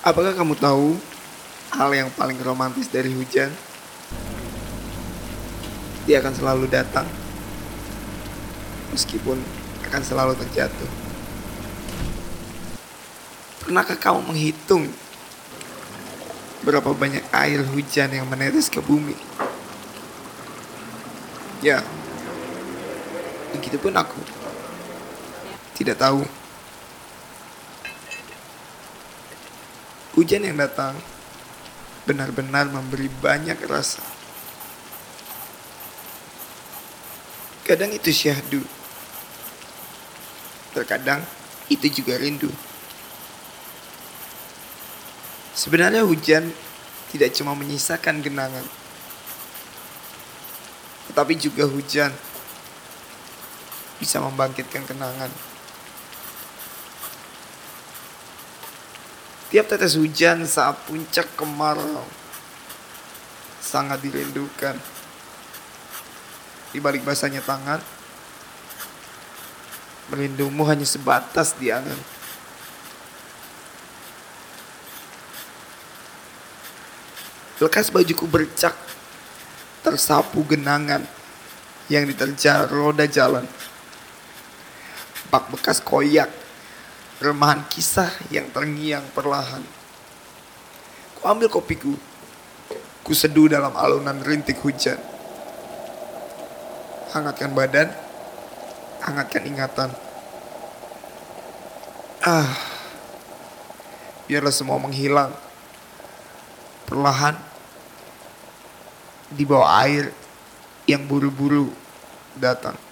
Apakah kamu tahu hal yang paling romantis dari hujan? Dia akan selalu datang, meskipun akan selalu terjatuh. Pernahkah kamu menghitung berapa banyak air hujan yang menetes ke bumi? Ya, begitupun aku. Tidak tahu. Hujan yang datang benar-benar memberi banyak rasa. Kadang itu syahdu. Terkadang itu juga rindu. Sebenarnya hujan tidak cuma menyisakan genangan. Tetapi juga hujan bisa membangkitkan kenangan. Tiap tetes hujan saat puncak kemarau sangat dirindukan. Di balik basahnya tangan, melindungmu hanya sebatas di angan. Lekas bajuku bercak, tersapu genangan yang diterjang roda jalan. Bak bekas koyak, remahan kisah yang terngiang perlahan. Ku ambil kopiku, ku seduh dalam alunan rintik hujan. Hangatkan badan, hangatkan ingatan. Ah, biarlah semua menghilang. Perlahan, di bawah air yang buru-buru datang.